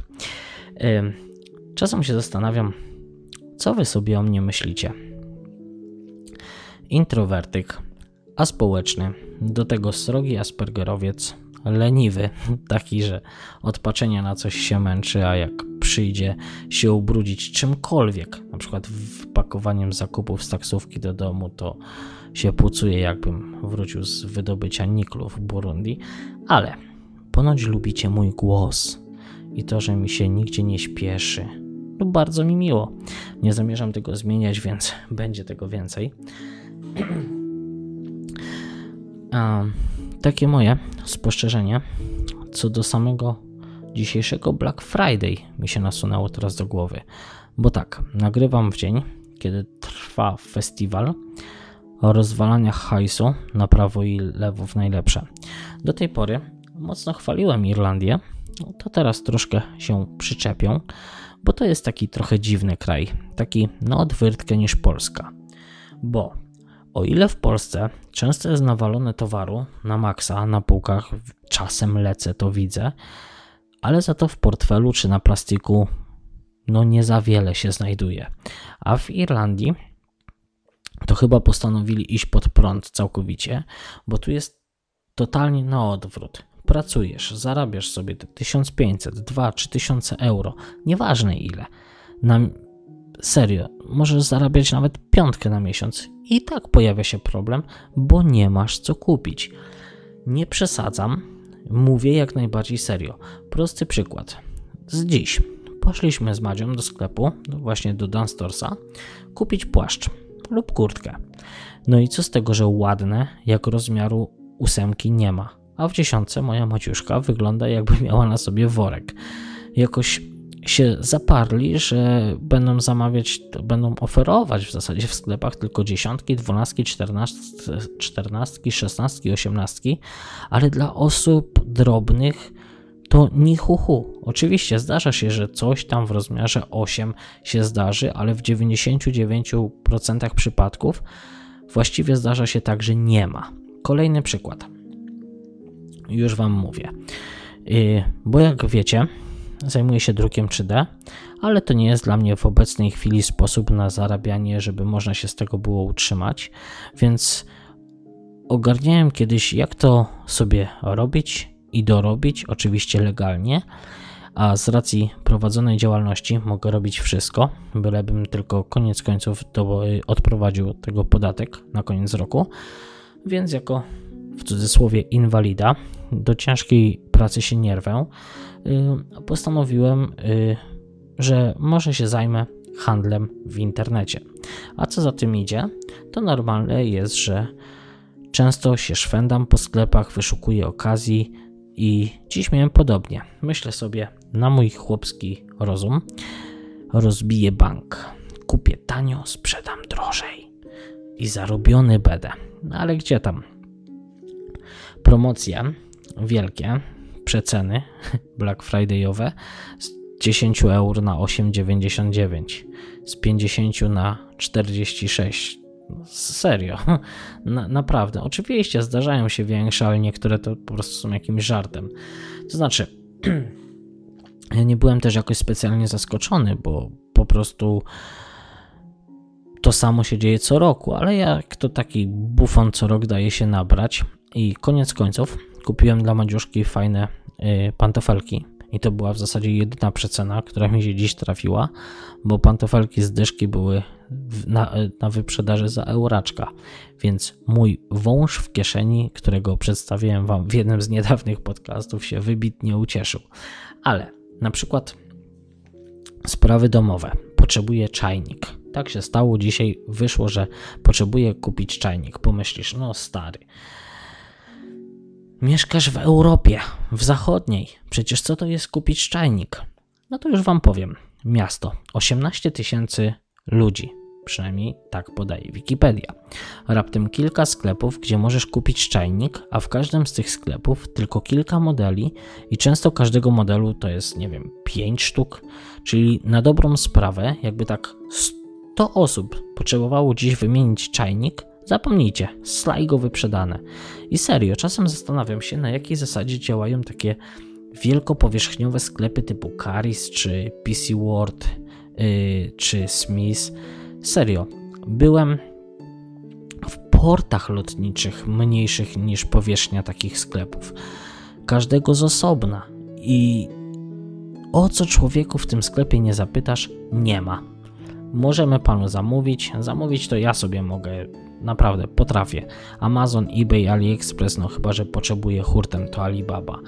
Czasem się zastanawiam, co wy sobie o mnie myślicie? Introwertyk, aspołeczny, do tego srogi aspergerowiec, leniwy, taki, że od patrzenia na coś się męczy, a jak przyjdzie się ubrudzić czymkolwiek, na przykład wpakowaniem zakupów z taksówki do domu, to się pucuje, jakbym wrócił z wydobycia niklu w Burundi, ale ponoć lubicie mój głos i to, że mi się nigdzie nie śpieszy. No bardzo mi miło. Nie zamierzam tego zmieniać, więc będzie tego więcej. A, takie moje spostrzeżenie co do samego dzisiejszego Black Friday mi się nasunęło teraz do głowy. Bo tak, nagrywam w dzień, kiedy trwa festiwal o rozwalaniach hajsu na prawo i lewo w najlepsze. Do tej pory mocno chwaliłem Irlandię, to teraz troszkę się przyczepią, bo to jest taki trochę dziwny kraj, taki na odwyrtkę niż Polska. Bo o ile w Polsce często jest nawalone towaru na maksa na półkach, czasem lecę to widzę, ale za to w portfelu czy na plastiku no nie za wiele się znajduje. A w Irlandii to chyba postanowili iść pod prąd całkowicie, bo tu jest totalnie na odwrót. Pracujesz, zarabiasz sobie te 1500, 2, 3000 euro, nieważne ile. Na serio, możesz zarabiać nawet piątkę na miesiąc i tak pojawia się problem, bo nie masz co kupić. Nie przesadzam, mówię jak najbardziej serio. Prosty przykład. Z dziś poszliśmy z Madzią do sklepu, właśnie do Dunstorsa, kupić płaszcz lub kurtkę. No i co z tego, że ładne, jak rozmiaru ósemki nie ma, a w dziesiątce moja Maciuszka wygląda jakby miała na sobie worek. Jakoś się zaparli, że będą zamawiać, będą oferować w zasadzie w sklepach tylko dziesiątki, dwunastki, czternastki, szesnastki, osiemnastki, ale dla osób drobnych to ni hu, hu. Oczywiście zdarza się, że coś tam w rozmiarze 8 się zdarzy, ale w 99% przypadków właściwie zdarza się tak, że nie ma. Kolejny przykład. Już Wam mówię. Y, bo jak wiecie, zajmuję się drukiem 3D, ale to nie jest dla mnie w obecnej chwili sposób na zarabianie, żeby można się z tego było utrzymać, więc ogarniałem kiedyś, jak to sobie robić i dorobić, oczywiście legalnie, a z racji prowadzonej działalności mogę robić wszystko, bylebym tylko koniec końców to odprowadził tego podatek na koniec roku, więc jako w cudzysłowie inwalida do ciężkiej pracy się nie rwę, postanowiłem, y, że może się zajmę handlem w internecie. A co za tym idzie, to normalne jest, że często się szwendam po sklepach, wyszukuję okazji i dziś miałem podobnie. Myślę sobie, na mój chłopski rozum, rozbiję bank. Kupię tanio, sprzedam drożej i zarobiony będę. Ale gdzie tam? Promocje wielkie, przeceny Black Friday'owe z 10 euro na 8,99, z 50 na 46. Serio, na, naprawdę. Oczywiście zdarzają się większe, ale niektóre to po prostu są jakimś żartem. To znaczy, ja nie byłem też jakoś specjalnie zaskoczony, bo po prostu to samo się dzieje co roku, ale jak to taki bufon co rok daje się nabrać i koniec końców kupiłem dla Madziuszki fajne y, pantofelki. I to była w zasadzie jedyna przecena, która mi się dziś trafiła, bo pantofelki z dyszki były na, na wyprzedaży za euraczka. Więc mój wąż w kieszeni, którego przedstawiłem Wam w jednym z niedawnych podcastów, się wybitnie ucieszył. Ale na przykład sprawy domowe. Potrzebuję czajnik. Tak się stało dzisiaj, wyszło, że potrzebuję kupić czajnik. Pomyślisz, no stary, Mieszkasz w Europie, w zachodniej. Przecież co to jest kupić czajnik? No to już wam powiem. Miasto 18 tysięcy ludzi. Przynajmniej tak podaje Wikipedia. Raptem kilka sklepów, gdzie możesz kupić czajnik, a w każdym z tych sklepów tylko kilka modeli i często każdego modelu to jest, nie wiem, 5 sztuk. Czyli na dobrą sprawę, jakby tak 100 osób potrzebowało dziś wymienić czajnik, zapomnijcie, Sligo wyprzedane. I serio, czasem zastanawiam się, na jakiej zasadzie działają takie wielkopowierzchniowe sklepy typu Caris czy PC World yy, czy Smith. Serio, byłem w portach lotniczych mniejszych niż powierzchnia takich sklepów. Każdego z osobna. I o co człowieku w tym sklepie nie zapytasz, nie ma. Możemy panu zamówić. Zamówić to ja sobie mogę, naprawdę potrafię. Amazon, eBay, AliExpress, no chyba że potrzebuję hurtem, to Alibaba.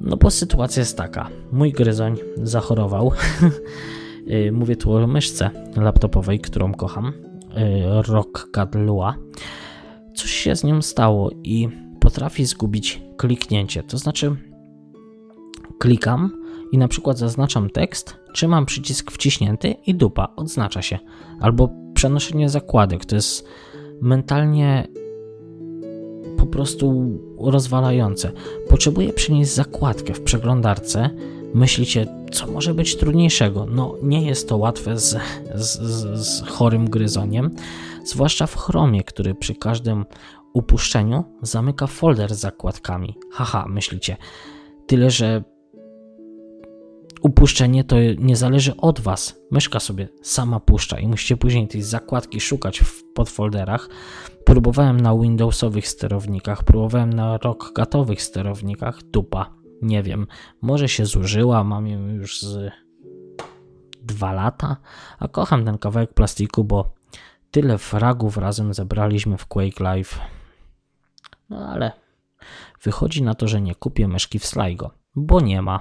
No bo sytuacja jest taka. Mój gryzoń zachorował. Y, mówię tu o myszce laptopowej, którą kocham. Y, Rock Lua. Coś się z nią stało i potrafi zgubić kliknięcie. To znaczy, klikam i na przykład zaznaczam tekst, trzymam przycisk wciśnięty i dupa odznacza się. Albo przenoszenie zakładek. To jest mentalnie po prostu rozwalające. Potrzebuję przynieść zakładkę w przeglądarce. Myślicie, co może być trudniejszego? No, nie jest to łatwe z, z, z chorym gryzoniem, zwłaszcza w Chromie, który przy każdym upuszczeniu zamyka folder z zakładkami. Haha, myślicie. Tyle, że upuszczenie to nie zależy od Was. Myszka sobie sama puszcza i musicie później tej zakładki szukać w podfolderach. Próbowałem na Windowsowych sterownikach, próbowałem na rockgatowych sterownikach. Dupa, nie wiem. Może się zużyła, mam ją już z dwa lata, a kocham ten kawałek plastiku, bo tyle fragów razem zebraliśmy w Quake Live. No ale wychodzi na to, że nie kupię myszki w Sligo, bo nie ma.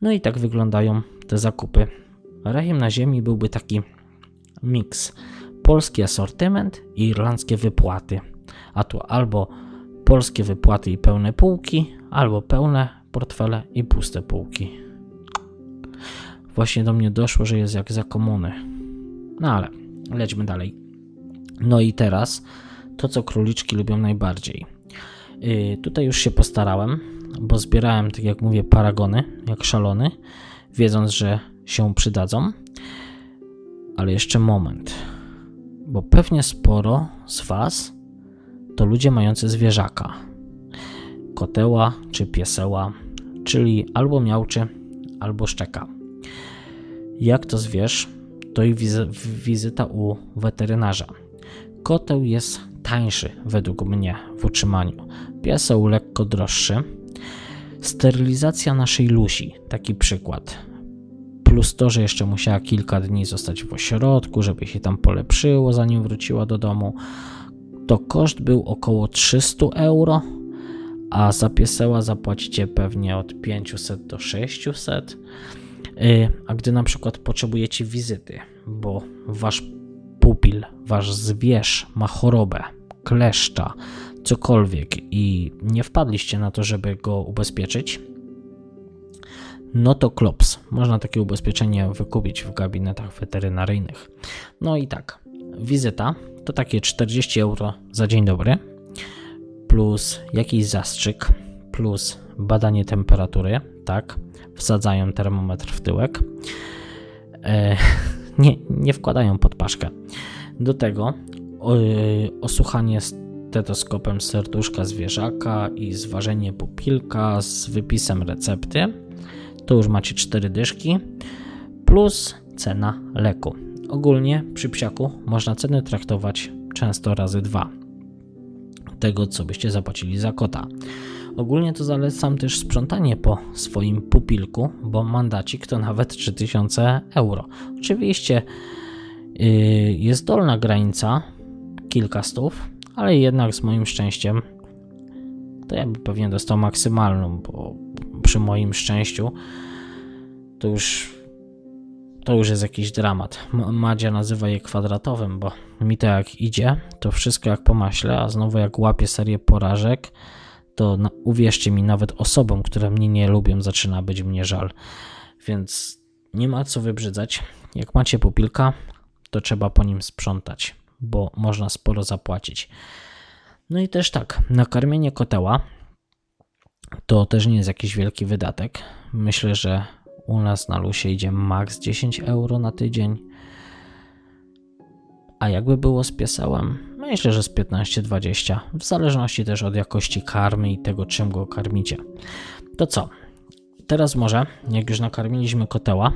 No i tak wyglądają te zakupy. Rajem na ziemi byłby taki miks. Polski asortyment i irlandzkie wypłaty. A tu albo polskie wypłaty i pełne półki, albo pełne portfele i puste półki. Właśnie do mnie doszło, że jest jak za komuny. No ale lećmy dalej. No i teraz to, co króliczki lubią najbardziej. Yy, tutaj już się postarałem bo zbierałem, tak jak mówię, paragony jak szalony, wiedząc, że się przydadzą. Ale jeszcze moment, bo pewnie sporo z Was to ludzie mający zwierzaka, koteła czy pieseła, czyli albo miałczy, albo szczeka. Jak to zwierz, to i wizyta u weterynarza. Koteł jest tańszy według mnie w utrzymaniu, pieseł lekko droższy Sterylizacja naszej Lusi, taki przykład. Plus to, że jeszcze musiała kilka dni zostać w ośrodku, żeby się tam polepszyło, zanim wróciła do domu. To koszt był około 300 euro, a za pieseła zapłacicie pewnie od 500 do 600. Y, a gdy na przykład potrzebujecie wizyty, bo wasz pupil, wasz zwierz ma chorobę, kleszcza, cokolwiek i nie wpadliście na to, żeby go ubezpieczyć, no to klops. Można takie ubezpieczenie wykupić w gabinetach weterynaryjnych. No i tak, wizyta to takie 40 euro za dzień dobry, plus jakiś zastrzyk, plus badanie temperatury, tak, wsadzają termometr w tyłek. E, nie, nie wkładają pod paszkę. Do tego osłuchanie stetoskopem serduszka zwierzaka i zważenie pupilka z wypisem recepty. Tu już macie cztery dyszki plus cena leku. Ogólnie przy psiaku można ceny traktować często razy dwa tego, co byście zapłacili za kota. Ogólnie to zalecam też sprzątanie po swoim pupilku, bo mandacik to nawet 3000 euro. Oczywiście yy, jest dolna granica, kilka stów, ale jednak z moim szczęściem to ja bym pewnie dostał maksymalną, bo przy moim szczęściu to już to już jest jakiś dramat. Madzia nazywa je kwadratowym, bo mi to jak idzie, to wszystko jak po maśle, a znowu jak łapię serię porażek, to na, uwierzcie mi, nawet osobom, które mnie nie lubią, zaczyna być mnie żal. Więc nie ma co wybrzydzać. Jak macie pupilka, to trzeba po nim sprzątać, bo można sporo zapłacić. No i też tak, nakarmienie koteła to też nie jest jakiś wielki wydatek. Myślę, że u nas na Lusie idzie maks 10 euro na tydzień. A jakby było z piesełem? Myślę, że z 15-20, w zależności też od jakości karmy i tego, czym go karmicie. To co? Teraz może, jak już nakarmiliśmy koteła,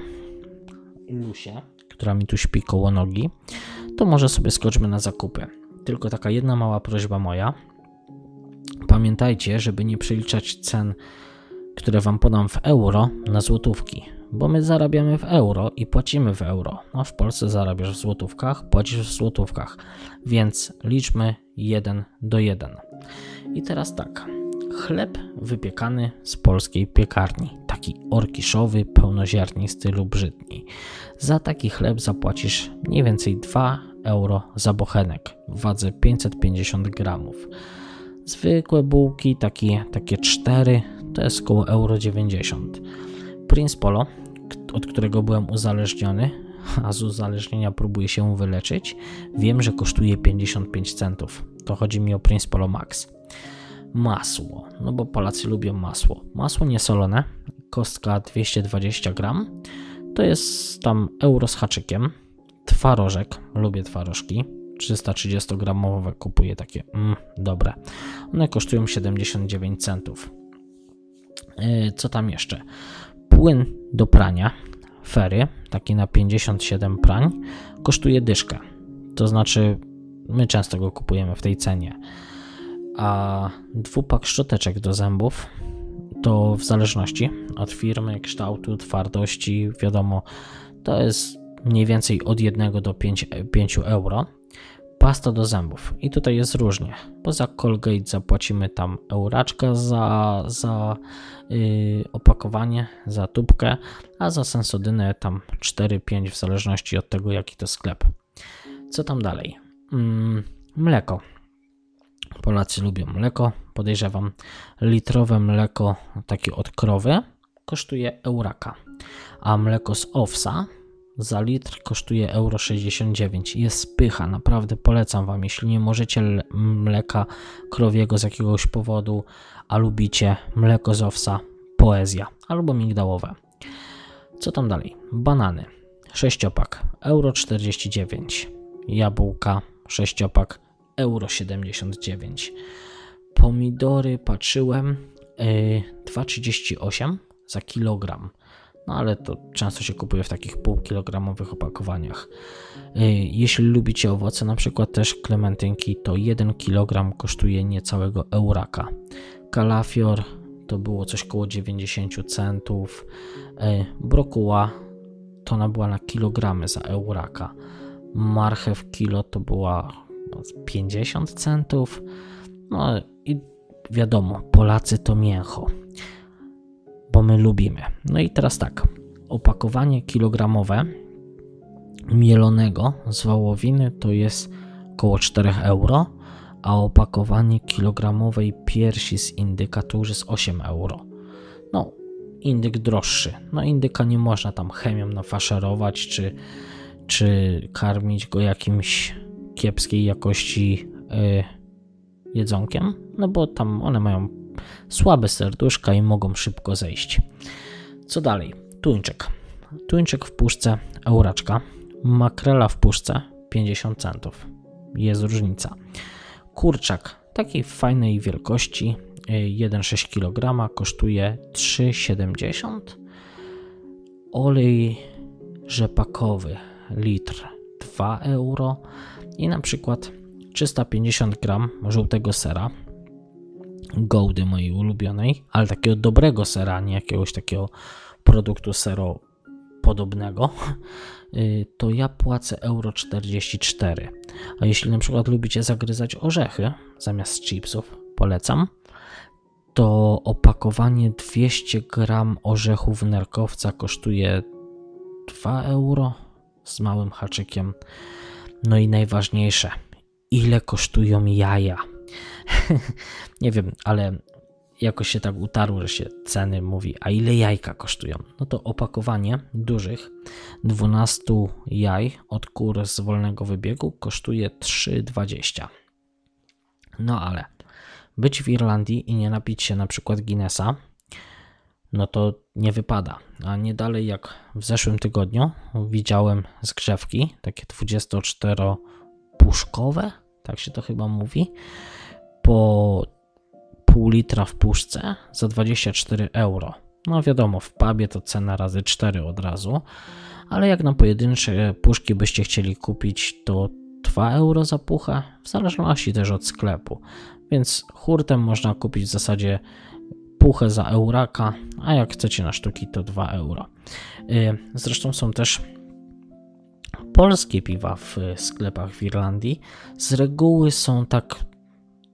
Lusie, która mi tu śpi koło nogi, to może sobie skoczmy na zakupy. Tylko taka jedna mała prośba moja. Pamiętajcie, żeby nie przeliczać cen, które Wam podam w euro na złotówki, bo my zarabiamy w euro i płacimy w euro. A w Polsce zarabiasz w złotówkach, płacisz w złotówkach, więc liczmy 1 do 1. I teraz tak. Chleb wypiekany z polskiej piekarni, taki orkiszowy, pełnoziarnisty lub brzydni. Za taki chleb zapłacisz mniej więcej 2 euro za bochenek w wadze 550 gramów. Zwykłe bułki, takie, takie 4, to jest około euro 90. Prince Polo, od którego byłem uzależniony, a z uzależnienia próbuję się wyleczyć, wiem, że kosztuje 55 centów. To chodzi mi o Prince Polo Max. Masło, no bo Polacy lubią masło. Masło niesolone, kostka 220 gram, to jest tam euro z haczykiem. Twarożek, lubię twarożki, 330 gramowe kupuję takie, mm, dobre. One kosztują 79 centów. Yy, co tam jeszcze? Płyn do prania, fery, taki na 57 prań, kosztuje dyszkę. To znaczy, my często go kupujemy w tej cenie. A dwupak szczoteczek do zębów to w zależności od firmy, kształtu, twardości, wiadomo, to jest mniej więcej od 1 do 5, 5 euro. Pasta do zębów. I tutaj jest różnie. Poza Colgate zapłacimy tam euraczka za, za yy, opakowanie, za tubkę, a za sensodynę tam 4-5 w zależności od tego, jaki to sklep. Co tam dalej? Mm, mleko. Polacy lubią mleko, podejrzewam. Litrowe mleko, takie od krowy, kosztuje euraka, a mleko z owsa za litr kosztuje euro 69. Jest pycha, naprawdę polecam Wam. Jeśli nie możecie mleka krowiego z jakiegoś powodu, a lubicie mleko z owsa, poezja albo migdałowe. Co tam dalej? Banany. Sześciopak, euro 49. Jabłka, sześciopak, euro 79. Pomidory patrzyłem, yy, 2,38 za kilogram no ale to często się kupuje w takich półkilogramowych opakowaniach. Y, jeśli lubicie owoce, na przykład też klementynki, to 1 kg kosztuje niecałego euraka. Kalafior to było coś koło 90 centów. Y, brokuła to ona była na kilogramy za euraka. Marchew kilo to była 50 centów. No i wiadomo, Polacy to mięcho bo my lubimy. No i teraz tak, opakowanie kilogramowe mielonego z wołowiny to jest około 4 euro, a opakowanie kilogramowej piersi z indyka to już jest 8 euro. No, indyk droższy. No, indyka nie można tam chemią nafaszerować, czy, czy karmić go jakimś kiepskiej jakości yy, jedzonkiem, no bo tam one mają słabe serduszka i mogą szybko zejść. Co dalej? Tuńczyk. Tuńczyk w puszce euraczka, makrela w puszce 50 centów. Jest różnica. Kurczak takiej fajnej wielkości 1,6 kg kosztuje 3,70. Olej rzepakowy litr 2 euro i na przykład 350 gram żółtego sera Gołdy mojej ulubionej, ale takiego dobrego sera, nie jakiegoś takiego produktu sero podobnego, y, to ja płacę euro 44. A jeśli na przykład lubicie zagryzać orzechy zamiast chipsów, polecam, to opakowanie 200 gram orzechów nerkowca kosztuje 2 euro z małym haczykiem. No i najważniejsze, ile kosztują jaja? nie wiem, ale jakoś się tak utarło, że się ceny mówi, a ile jajka kosztują? No to opakowanie dużych 12 jaj od kur z wolnego wybiegu kosztuje 3,20. No ale być w Irlandii i nie napić się na przykład Guinnessa, no to nie wypada. A nie dalej jak w zeszłym tygodniu widziałem zgrzewki, takie 24-puszkowe, tak się to chyba mówi, po pół litra w puszce za 24 euro. No wiadomo, w pubie to cena razy 4 od razu, ale jak na pojedyncze puszki byście chcieli kupić, to 2 euro za puchę, w zależności też od sklepu. Więc hurtem można kupić w zasadzie puchę za euraka, a jak chcecie na sztuki to 2 euro. Y, zresztą są też polskie piwa w sklepach w Irlandii. Z reguły są tak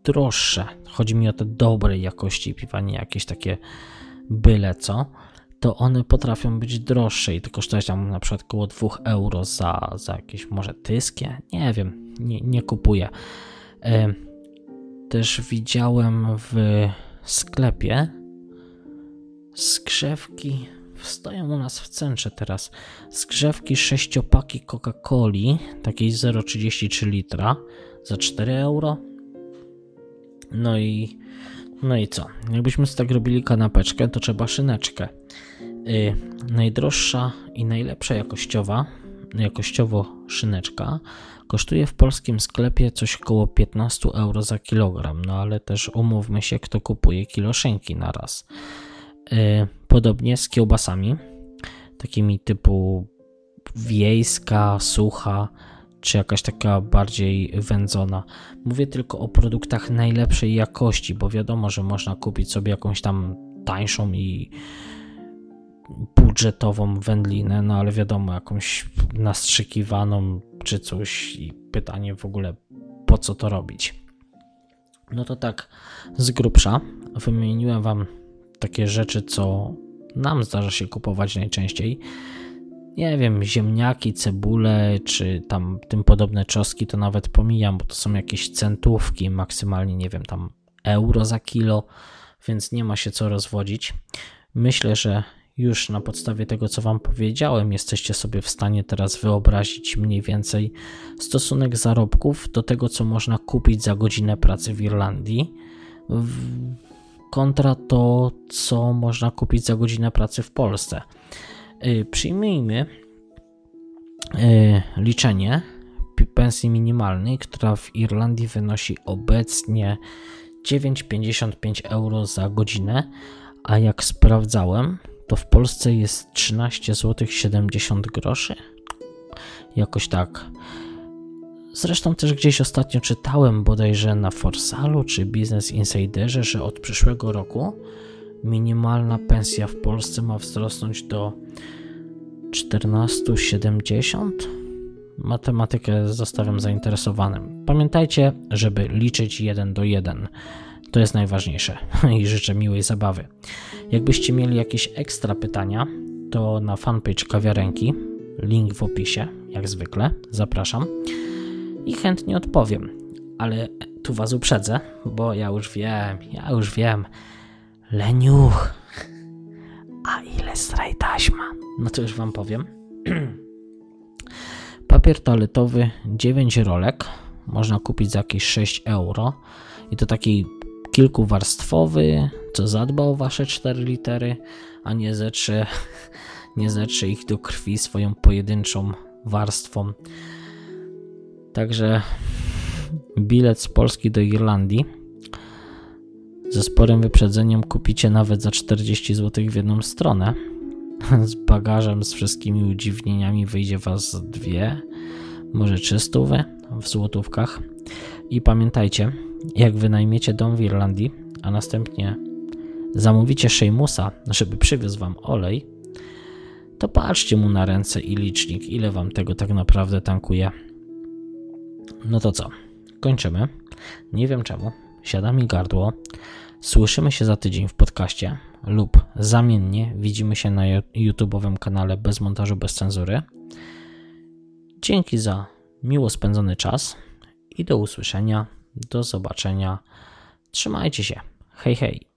droższe. Chodzi mi o te dobrej jakości piwa, nie jakieś takie byle co. To one potrafią być droższe i to kosztować tam na przykład około 2 euro za, za jakieś może tyskie. Nie wiem, nie, nie kupuję. Y, też widziałem w sklepie skrzewki stoją u nas w centrze teraz. Skrzewki sześciopaki Coca-Coli, takiej 0,33 litra za 4 euro. No i no i co? Jakbyśmy sobie tak robili kanapeczkę, to trzeba szyneczkę. Yy, najdroższa i najlepsza jakościowa, jakościowo szyneczka kosztuje w polskim sklepie coś około 15 euro za kilogram. No ale też umówmy się, kto kupuje kilo szynki na raz. Y, podobnie z kiełbasami, takimi typu wiejska, sucha, czy jakaś taka bardziej wędzona. Mówię tylko o produktach najlepszej jakości, bo wiadomo, że można kupić sobie jakąś tam tańszą i budżetową wędlinę, no ale wiadomo, jakąś nastrzykiwaną czy coś i pytanie w ogóle po co to robić. No to tak z grubsza wymieniłem Wam takie rzeczy, co nam zdarza się kupować najczęściej. Nie wiem, ziemniaki, cebule, czy tam tym podobne czoski, to nawet pomijam, bo to są jakieś centówki, maksymalnie, nie wiem, tam euro za kilo, więc nie ma się co rozwodzić. Myślę, że już na podstawie tego, co Wam powiedziałem, jesteście sobie w stanie teraz wyobrazić mniej więcej stosunek zarobków do tego, co można kupić za godzinę pracy w Irlandii kontra to, co można kupić za godzinę pracy w Polsce. Y, przyjmijmy y, liczenie pensji minimalnej, która w Irlandii wynosi obecnie 9,55 euro za godzinę, a jak sprawdzałem, to w Polsce jest 13 zł 70 groszy. Jakoś tak. Zresztą też gdzieś ostatnio czytałem bodajże na Forsalu czy Business Insiderze, że od przyszłego roku minimalna pensja w Polsce ma wzrosnąć do 14,70. Matematykę zostawiam zainteresowanym. Pamiętajcie, żeby liczyć 1 do 1. To jest najważniejsze i życzę miłej zabawy. Jakbyście mieli jakieś ekstra pytania, to na fanpage kawiarenki, link w opisie, jak zwykle, zapraszam i chętnie odpowiem. Ale tu was uprzedzę, bo ja już wiem, ja już wiem. Leniuch. A ile straj taśma? No to już wam powiem. Papier toaletowy 9 rolek można kupić za jakieś 6 euro. I to taki kilkuwarstwowy, co zadba o wasze 4 litery, a nie zetrze, nie zetrze ich do krwi swoją pojedynczą warstwą. Także bilet z Polski do Irlandii ze sporym wyprzedzeniem kupicie nawet za 40 zł w jedną stronę. Z bagażem, z wszystkimi udziwnieniami wyjdzie Was dwie, może trzystowe w złotówkach. I pamiętajcie, jak wynajmiecie dom w Irlandii, a następnie zamówicie Sheimusa, żeby przywiózł Wam olej, to patrzcie mu na ręce i licznik, ile Wam tego tak naprawdę tankuje no to co? Kończymy. Nie wiem czemu. Siada mi gardło. Słyszymy się za tydzień w podcaście lub zamiennie widzimy się na YouTube'owym kanale bez montażu, bez cenzury. Dzięki za miło spędzony czas i do usłyszenia, do zobaczenia. Trzymajcie się. Hej, hej.